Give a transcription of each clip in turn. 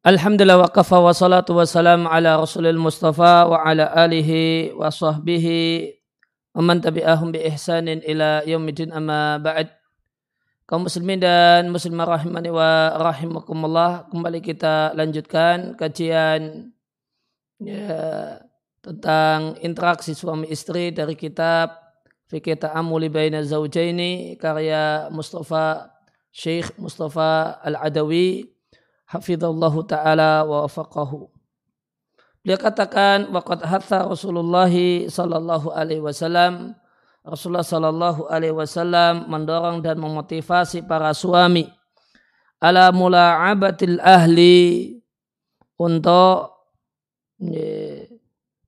Alhamdulillah wa kafa wa salatu wa salam ala rasulil mustafa wa ala alihi wa sahbihi wa man tabi'ahum bi ihsanin ila yaumidin amma ba'd. Kaum muslimin dan muslimah rahimani wa rahimakumullah kembali kita lanjutkan kajian ya, tentang interaksi suami istri dari kitab Fikih Ta'amuli Baina Zawjaini karya Mustafa Syekh Mustafa Al-Adawi hafizallahu taala wa wafaqahu. Beliau katakan waqad hatta Rasulullah sallallahu alaihi wasallam Rasulullah sallallahu alaihi wasallam mendorong dan memotivasi para suami ala mula'abatil ahli untuk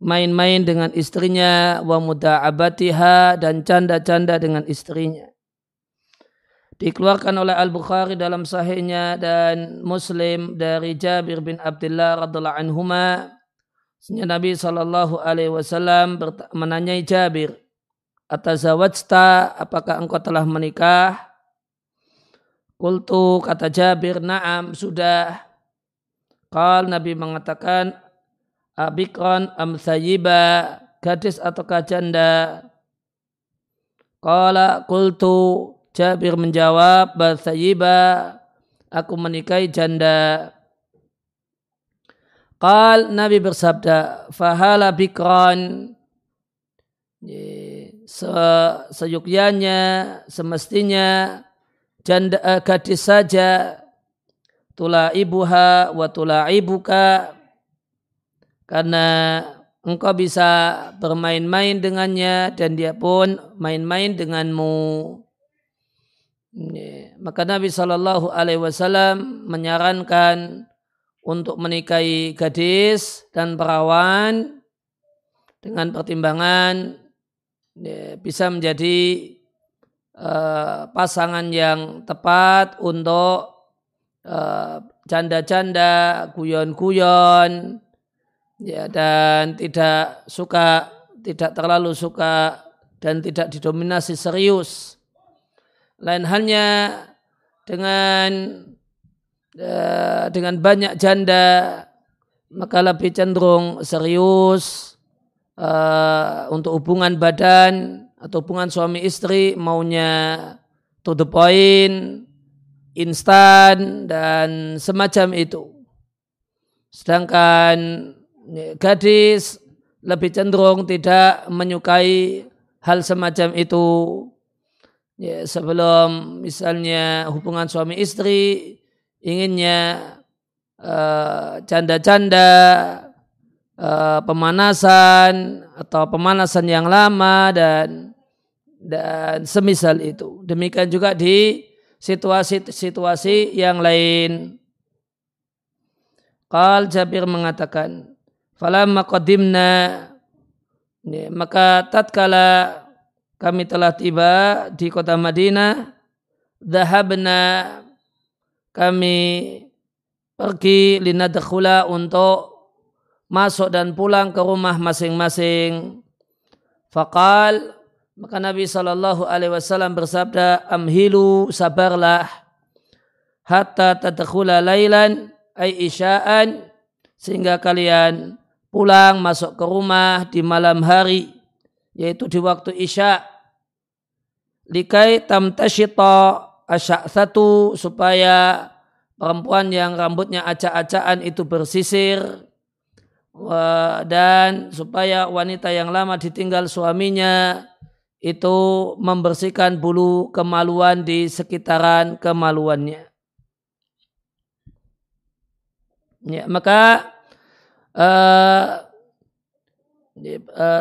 main-main dengan istrinya wa muda'abatiha dan canda-canda dengan istrinya dikeluarkan oleh Al-Bukhari dalam sahihnya dan Muslim dari Jabir bin Abdullah radhiallahu anhuma. Nabi Shallallahu alaihi wasallam menanyai Jabir apakah engkau telah menikah? Kultu kata Jabir na'am sudah. Kal Nabi mengatakan Abikron am gadis atau janda? Kala kultu Jabir menjawab, Bathayiba, aku menikahi janda. Qal Nabi bersabda, Fahala bikran, Se, seyukyanya, semestinya janda uh, gadis saja tula ibuha wa tula ibuka karena engkau bisa bermain-main dengannya dan dia pun main-main denganmu. Maka Nabi Shallallahu Alaihi Wasallam menyarankan untuk menikahi gadis dan perawan dengan pertimbangan bisa menjadi uh, pasangan yang tepat untuk uh, janda-janda, guyon-guyon, ya dan tidak suka, tidak terlalu suka dan tidak didominasi serius lain halnya dengan uh, dengan banyak janda maka lebih cenderung serius uh, untuk hubungan badan atau hubungan suami istri maunya to the point, instan dan semacam itu. Sedangkan gadis lebih cenderung tidak menyukai hal semacam itu ya, sebelum misalnya hubungan suami istri inginnya uh, canda-canda uh, pemanasan atau pemanasan yang lama dan dan semisal itu. Demikian juga di situasi-situasi yang lain. Qal Jabir mengatakan falamma qadimna ya, maka tatkala kami telah tiba di kota Madinah. Dahabna kami pergi linadkhula untuk masuk dan pulang ke rumah masing-masing. Fakal maka Nabi Shallallahu Alaihi Wasallam bersabda, amhilu sabarlah hatta tadkhula lailan ay isya'an sehingga kalian pulang masuk ke rumah di malam hari yaitu di waktu isya likai tamtashita asyak satu supaya perempuan yang rambutnya acak-acakan itu bersisir dan supaya wanita yang lama ditinggal suaminya itu membersihkan bulu kemaluan di sekitaran kemaluannya. Ya, maka uh,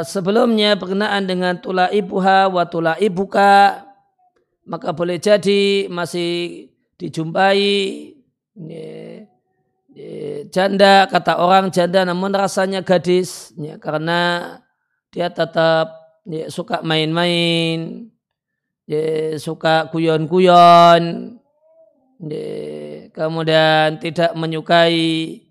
sebelumnya berkenaan dengan tula ibuha wa tula ibuka maka boleh jadi masih dijumpai janda kata orang janda namun rasanya gadis karena dia tetap ya, suka main-main ya, suka guyon-guyon ya, kemudian tidak menyukai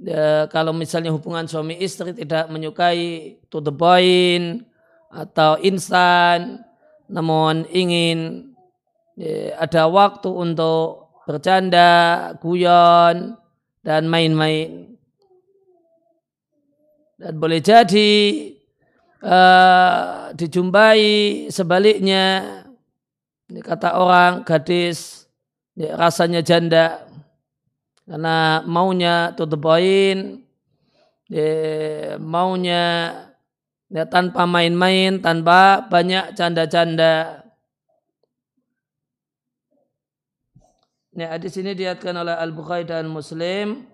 ya, kalau misalnya hubungan suami istri tidak menyukai to the point atau instan, namun ingin ya, ada waktu untuk bercanda, guyon, dan main-main. Dan boleh jadi uh, dijumpai sebaliknya kata orang gadis ya, rasanya janda karena maunya to the point ya, maunya ya, tanpa main-main tanpa banyak canda-canda Ya, di sini diatkan oleh Al-Bukhari dan Muslim.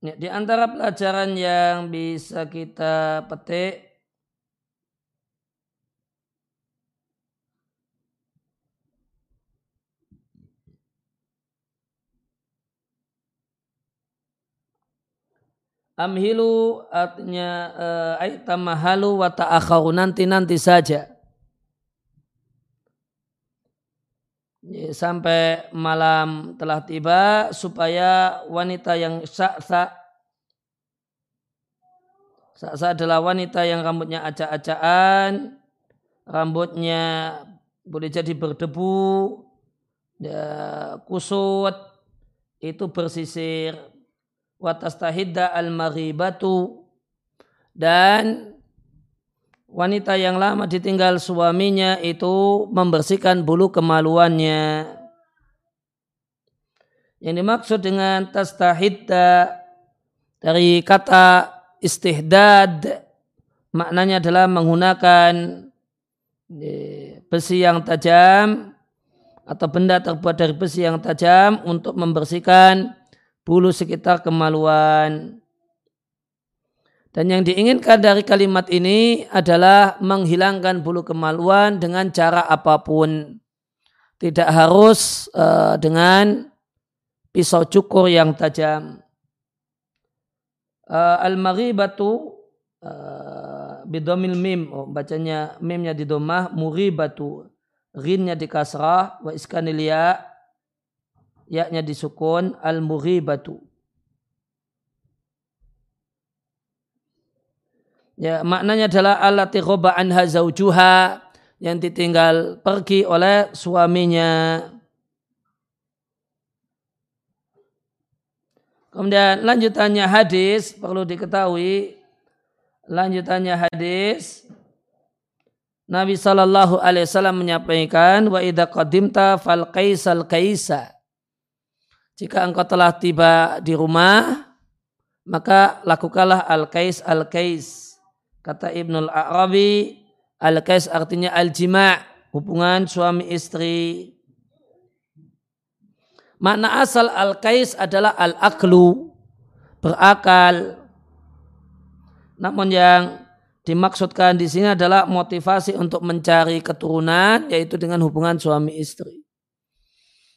Ya, di antara pelajaran yang bisa kita petik Amhilu artinya uh, eh, tamahalu wa ta'akharu nanti-nanti saja. Sampai malam telah tiba supaya wanita yang sak-sak sak-sak adalah wanita yang rambutnya acak-acakan, rambutnya boleh jadi berdebu, ya, kusut, itu bersisir watastahidda al-maghibatu dan wanita yang lama ditinggal suaminya itu membersihkan bulu kemaluannya. Yang dimaksud dengan tastahidda dari kata istihdad maknanya adalah menggunakan eh, besi yang tajam atau benda terbuat dari besi yang tajam untuk membersihkan bulu sekitar kemaluan. Dan yang diinginkan dari kalimat ini adalah menghilangkan bulu kemaluan dengan cara apa pun. Tidak harus uh, dengan pisau cukur yang tajam. Uh, Al-maribatu uh, bidomil mim. Oh, bacanya mimnya di domah. Muribatu. Rinnya di kasrah. Wa iskanilya yaknya disukun al-mughibatu. Ya, maknanya adalah allati ghaba anha zaujuha yang ditinggal pergi oleh suaminya. Kemudian lanjutannya hadis perlu diketahui lanjutannya hadis Nabi Shallallahu Alaihi Wasallam menyampaikan wa idha qadimta fal kaisal kaisa jika engkau telah tiba di rumah, maka lakukanlah al-kais al-kais. Kata Ibnul Arabi, al-kais artinya al-jima' hubungan suami istri. Makna asal al-kais adalah al-aklu, berakal. Namun yang dimaksudkan di sini adalah motivasi untuk mencari keturunan, yaitu dengan hubungan suami istri.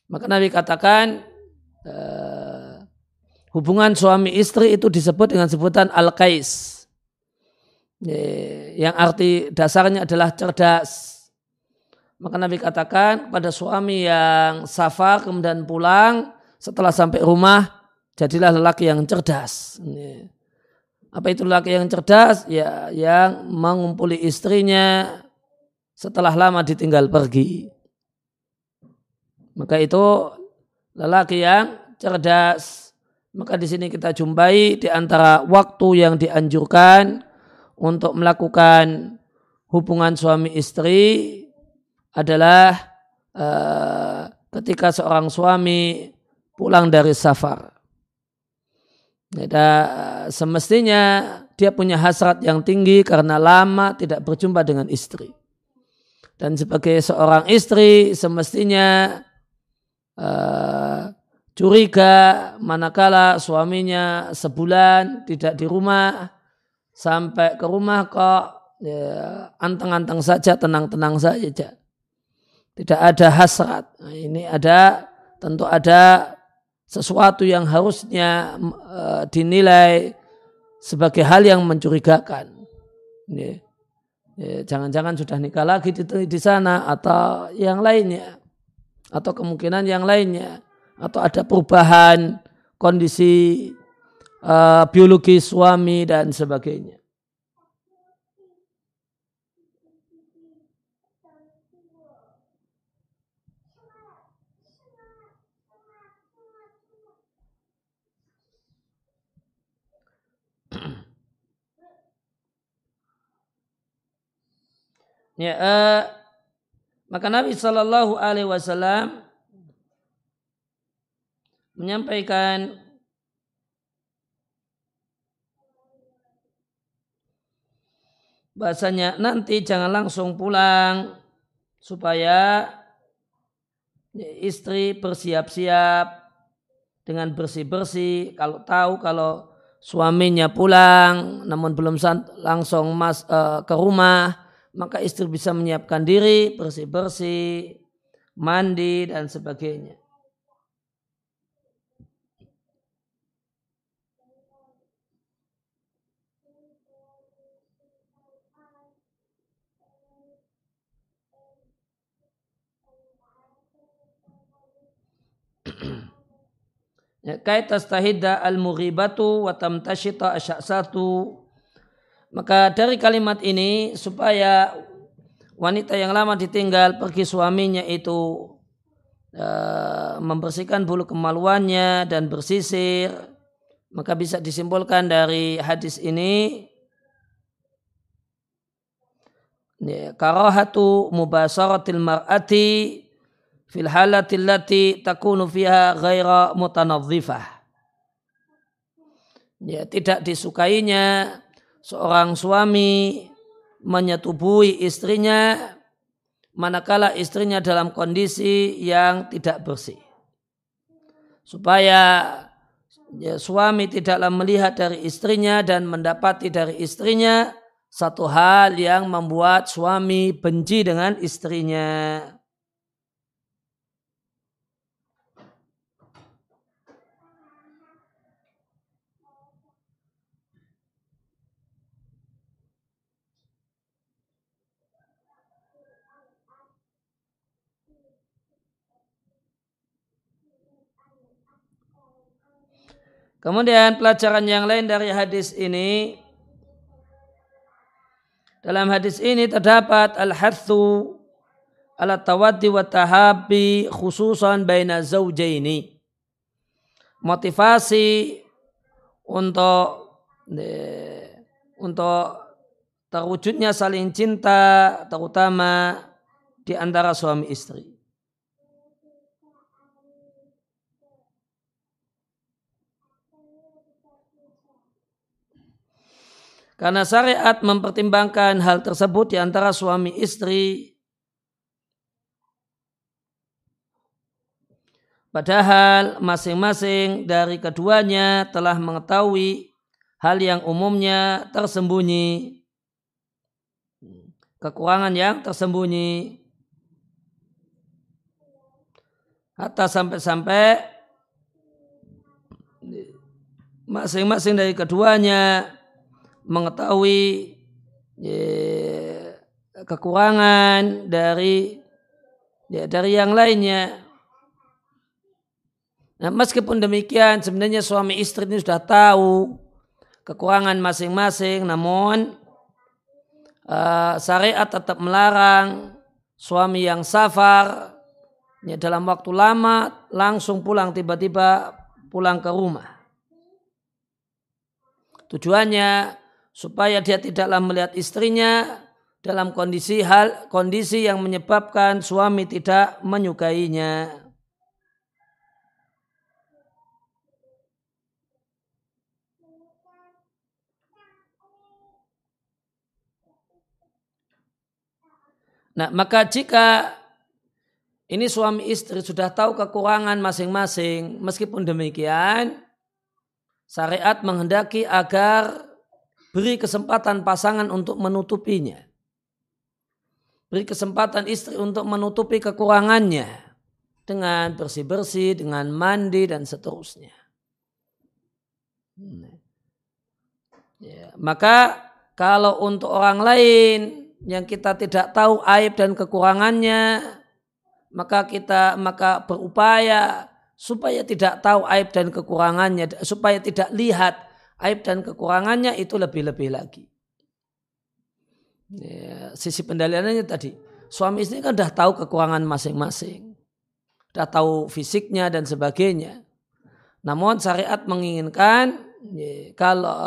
Maka Nabi katakan, uh, hubungan suami istri itu disebut dengan sebutan al-kais. Yang arti dasarnya adalah cerdas. Maka Nabi katakan pada suami yang safar kemudian pulang setelah sampai rumah jadilah lelaki yang cerdas. Apa itu lelaki yang cerdas? Ya, yang mengumpuli istrinya setelah lama ditinggal pergi. Maka itu lelaki yang cerdas. Maka di sini kita jumpai di antara waktu yang dianjurkan untuk melakukan hubungan suami istri adalah uh, ketika seorang suami pulang dari safar. Ya, semestinya dia punya hasrat yang tinggi karena lama tidak berjumpa dengan istri. Dan sebagai seorang istri semestinya uh, curiga manakala suaminya sebulan tidak di rumah sampai ke rumah kok ya, anteng-anteng saja tenang-tenang saja. Tidak ada hasrat. Nah, ini ada tentu ada sesuatu yang harusnya uh, dinilai sebagai hal yang mencurigakan. Jangan-jangan sudah nikah lagi di, di sana atau yang lainnya atau kemungkinan yang lainnya atau ada perubahan kondisi uh, biologi suami dan sebagainya. Ya, uh, maka Nabi Shallallahu Alaihi Wasallam menyampaikan bahasanya nanti jangan langsung pulang supaya istri bersiap-siap dengan bersih-bersih. Kalau tahu kalau suaminya pulang namun belum langsung mas uh, ke rumah maka istri bisa menyiapkan diri bersih-bersih mandi dan sebagainya. Ya, kait tastahidda al-mughibatu wa tamtashita satu Maka dari kalimat ini supaya wanita yang lama ditinggal pergi suaminya itu uh, membersihkan bulu kemaluannya dan bersisir maka bisa disimpulkan dari hadis ini ya, karahatu mubasaratil mar'ati fil halatil lati takunu fiha ghaira mutanadzifah. Ya, tidak disukainya seorang suami menyetubui istrinya manakala istrinya dalam kondisi yang tidak bersih. Supaya ya, suami tidaklah melihat dari istrinya dan mendapati dari istrinya satu hal yang membuat suami benci dengan istrinya. Kemudian pelajaran yang lain dari hadis ini dalam hadis ini terdapat al-hathu ala tawaddi wa tahabbi khususan baina zawjaini. Motivasi untuk untuk terwujudnya saling cinta terutama di antara suami istri. Karena syariat mempertimbangkan hal tersebut di antara suami istri. Padahal masing-masing dari keduanya telah mengetahui hal yang umumnya tersembunyi. Kekurangan yang tersembunyi. Hatta sampai-sampai masing-masing dari keduanya mengetahui ya, kekurangan dari ya, dari yang lainnya. Nah, meskipun demikian sebenarnya suami istri ini sudah tahu kekurangan masing-masing, namun uh, syariat tetap melarang suami yang safar ya, dalam waktu lama langsung pulang tiba-tiba pulang ke rumah. Tujuannya supaya dia tidaklah melihat istrinya dalam kondisi hal kondisi yang menyebabkan suami tidak menyukainya. Nah, maka jika ini suami istri sudah tahu kekurangan masing-masing, meskipun demikian, syariat menghendaki agar Beri kesempatan pasangan untuk menutupinya. Beri kesempatan istri untuk menutupi kekurangannya dengan bersih-bersih, dengan mandi dan seterusnya. Ya, maka kalau untuk orang lain yang kita tidak tahu aib dan kekurangannya, maka kita maka berupaya supaya tidak tahu aib dan kekurangannya, supaya tidak lihat aib dan kekurangannya itu lebih-lebih lagi. Ya, sisi pendalilannya tadi, suami istri kan sudah tahu kekurangan masing-masing. Sudah tahu fisiknya dan sebagainya. Namun syariat menginginkan ya, kalau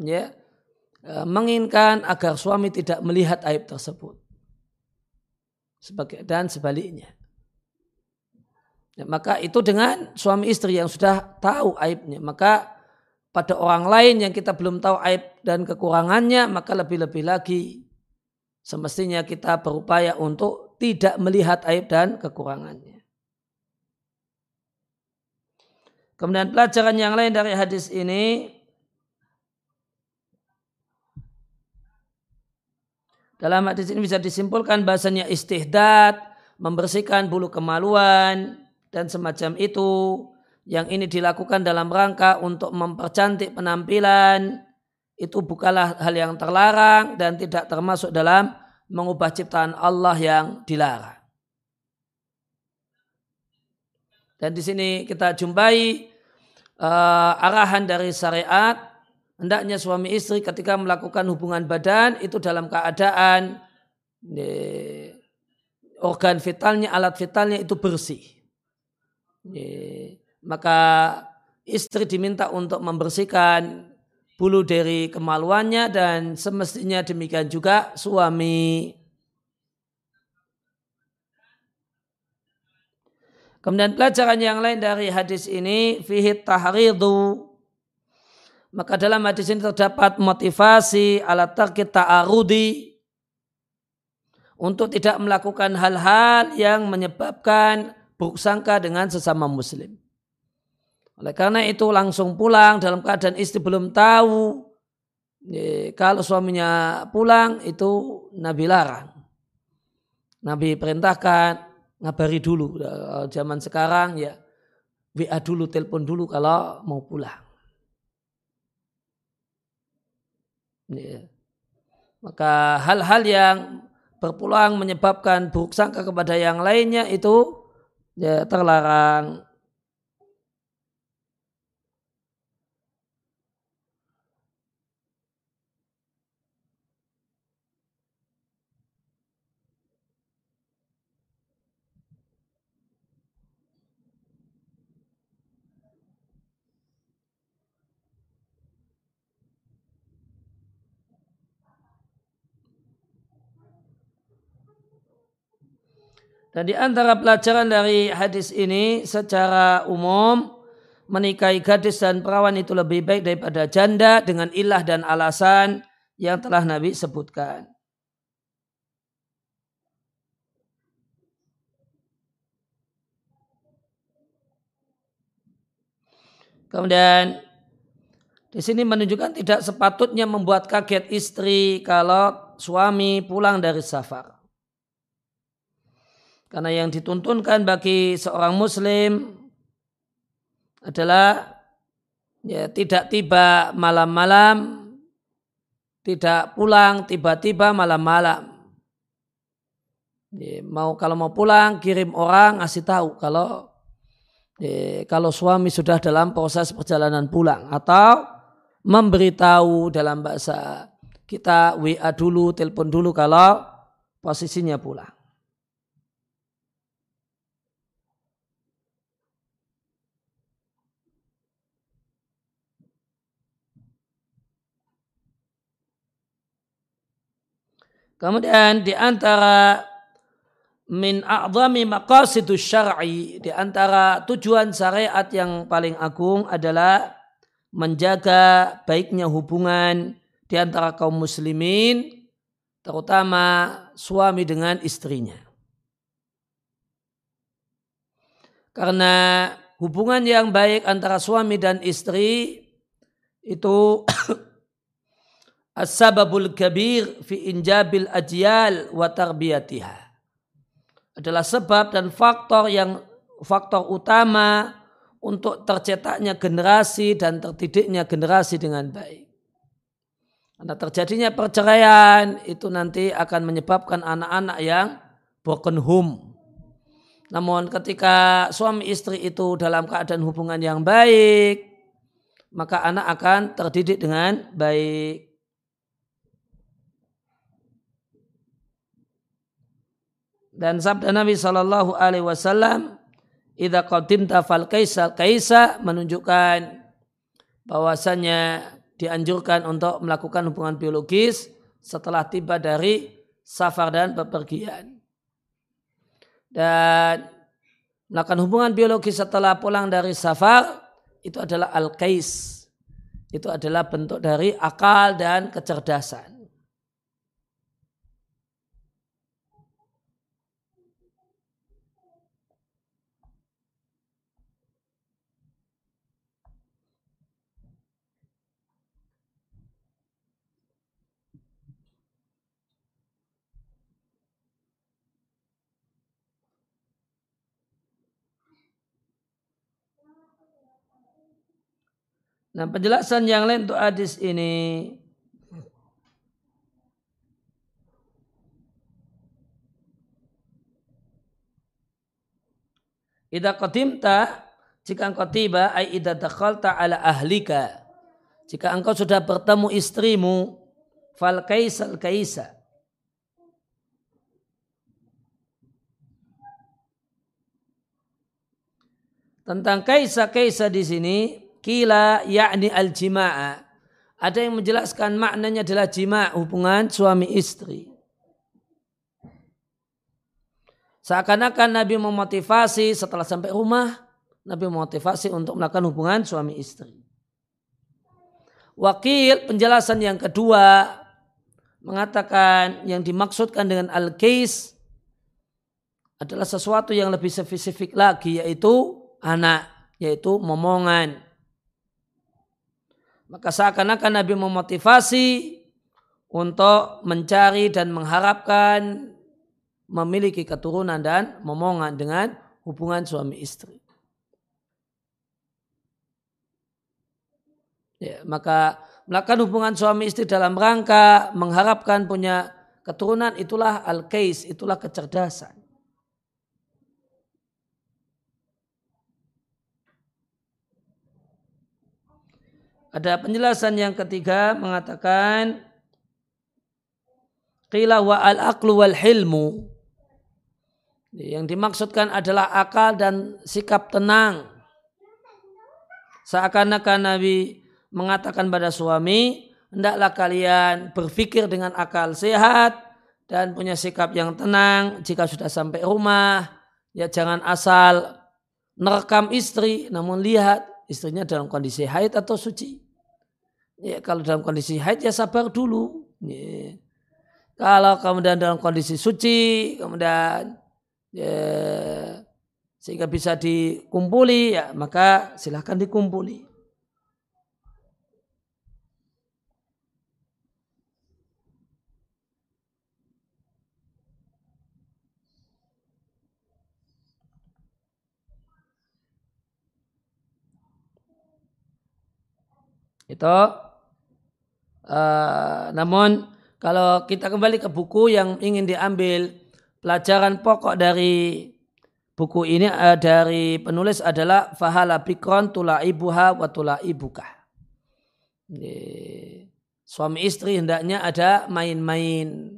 ya, menginginkan agar suami tidak melihat aib tersebut. dan sebaliknya. Ya, maka itu dengan suami istri yang sudah tahu aibnya. Maka pada orang lain yang kita belum tahu aib dan kekurangannya, maka lebih-lebih lagi. Semestinya kita berupaya untuk tidak melihat aib dan kekurangannya. Kemudian pelajaran yang lain dari hadis ini. Dalam hadis ini bisa disimpulkan bahasanya istihdad, membersihkan bulu kemaluan, dan semacam itu yang ini dilakukan dalam rangka untuk mempercantik penampilan itu bukanlah hal yang terlarang dan tidak termasuk dalam mengubah ciptaan Allah yang dilarang. Dan di sini kita jumpai uh, arahan dari syariat hendaknya suami istri ketika melakukan hubungan badan itu dalam keadaan organ vitalnya, alat vitalnya itu bersih. Maka istri diminta untuk membersihkan bulu dari kemaluannya dan semestinya demikian juga suami. Kemudian pelajaran yang lain dari hadis ini fihi tahridu maka dalam hadis ini terdapat motivasi alat tarkit ta'arudi untuk tidak melakukan hal-hal yang menyebabkan buruk sangka dengan sesama muslim. Oleh karena itu langsung pulang dalam keadaan istri belum tahu kalau suaminya pulang itu Nabi larang. Nabi perintahkan ngabari dulu. Zaman sekarang ya WA dulu, telepon dulu kalau mau pulang. Ya. Maka hal-hal yang berpulang menyebabkan buruk sangka kepada yang lainnya itu ya terlarang. Dan di antara pelajaran dari hadis ini secara umum menikahi gadis dan perawan itu lebih baik daripada janda dengan ilah dan alasan yang telah Nabi sebutkan. Kemudian di sini menunjukkan tidak sepatutnya membuat kaget istri kalau suami pulang dari safar. Karena yang dituntunkan bagi seorang muslim adalah ya tidak tiba malam-malam, tidak pulang tiba-tiba malam-malam. Ya, mau kalau mau pulang kirim orang ngasih tahu kalau ya, kalau suami sudah dalam proses perjalanan pulang atau memberitahu dalam bahasa kita WA dulu, telepon dulu kalau posisinya pulang. Kemudian di antara min a'zami maqasidus syar'i di antara tujuan syariat yang paling agung adalah menjaga baiknya hubungan di antara kaum muslimin terutama suami dengan istrinya. Karena hubungan yang baik antara suami dan istri itu as-sababul kabir fi injabil ajyal wa tarbiyatiha adalah sebab dan faktor yang faktor utama untuk tercetaknya generasi dan terdidiknya generasi dengan baik. Karena terjadinya perceraian itu nanti akan menyebabkan anak-anak yang broken home. Namun ketika suami istri itu dalam keadaan hubungan yang baik, maka anak akan terdidik dengan baik. Dan sabda Nabi Shallallahu Alaihi Wasallam, "Ida qadimta fal kaisa kaisa" menunjukkan bahwasanya dianjurkan untuk melakukan hubungan biologis setelah tiba dari safar dan bepergian. dan melakukan hubungan biologi setelah pulang dari safar itu adalah al-kais. Itu adalah bentuk dari akal dan kecerdasan. Nah penjelasan yang lain untuk hadis ini. Ida qadimta jika engkau tiba ai ida dakhalta ala ahlika. Jika engkau sudah bertemu istrimu fal kaisal kaisa. Tentang kaisa kaisa di sini Kila yakni al-jima'a. Ada yang menjelaskan maknanya adalah jima' hubungan suami istri. Seakan-akan Nabi memotivasi setelah sampai rumah, Nabi memotivasi untuk melakukan hubungan suami istri. Wakil penjelasan yang kedua mengatakan yang dimaksudkan dengan al-kais adalah sesuatu yang lebih spesifik lagi yaitu anak, yaitu momongan. Maka seakan-akan Nabi memotivasi untuk mencari dan mengharapkan memiliki keturunan dan momongan dengan hubungan suami istri. Ya, maka melakukan hubungan suami istri dalam rangka mengharapkan punya keturunan itulah al-kais, itulah kecerdasan. Ada penjelasan yang ketiga mengatakan qila wa al aqlu wal hilmu. Yang dimaksudkan adalah akal dan sikap tenang. Seakan-akan Nabi mengatakan pada suami, hendaklah kalian berpikir dengan akal sehat dan punya sikap yang tenang jika sudah sampai rumah. Ya jangan asal nerekam istri, namun lihat istrinya dalam kondisi haid atau suci. Ya, kalau dalam kondisi haid ya sabar dulu. Ya. Kalau kemudian dalam kondisi suci, kemudian ya, sehingga bisa dikumpuli, ya maka silahkan dikumpuli. Itu uh, namun kalau kita kembali ke buku yang ingin diambil pelajaran pokok dari buku ini uh, dari penulis adalah fahala bikron tula ibuha wa tula ibuka. Suami istri hendaknya ada main-main.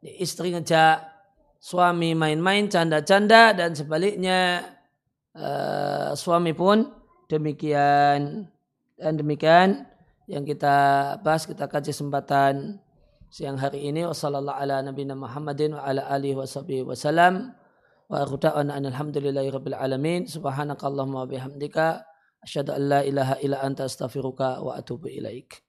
Istri ngejak suami main-main, canda-canda dan sebaliknya uh, suami pun demikian. Dan demikian yang kita bahas kita kaji kesempatan siang hari ini. Wasallallahu ala nabiyina Muhammadin wa ala alihi wasallam wa akhudawana alhamdulillahi rabbil alamin. Subhanakallahumma wa bihamdika. Asyhadu an la ilaha illa anta astaghfiruka wa atubu ilaik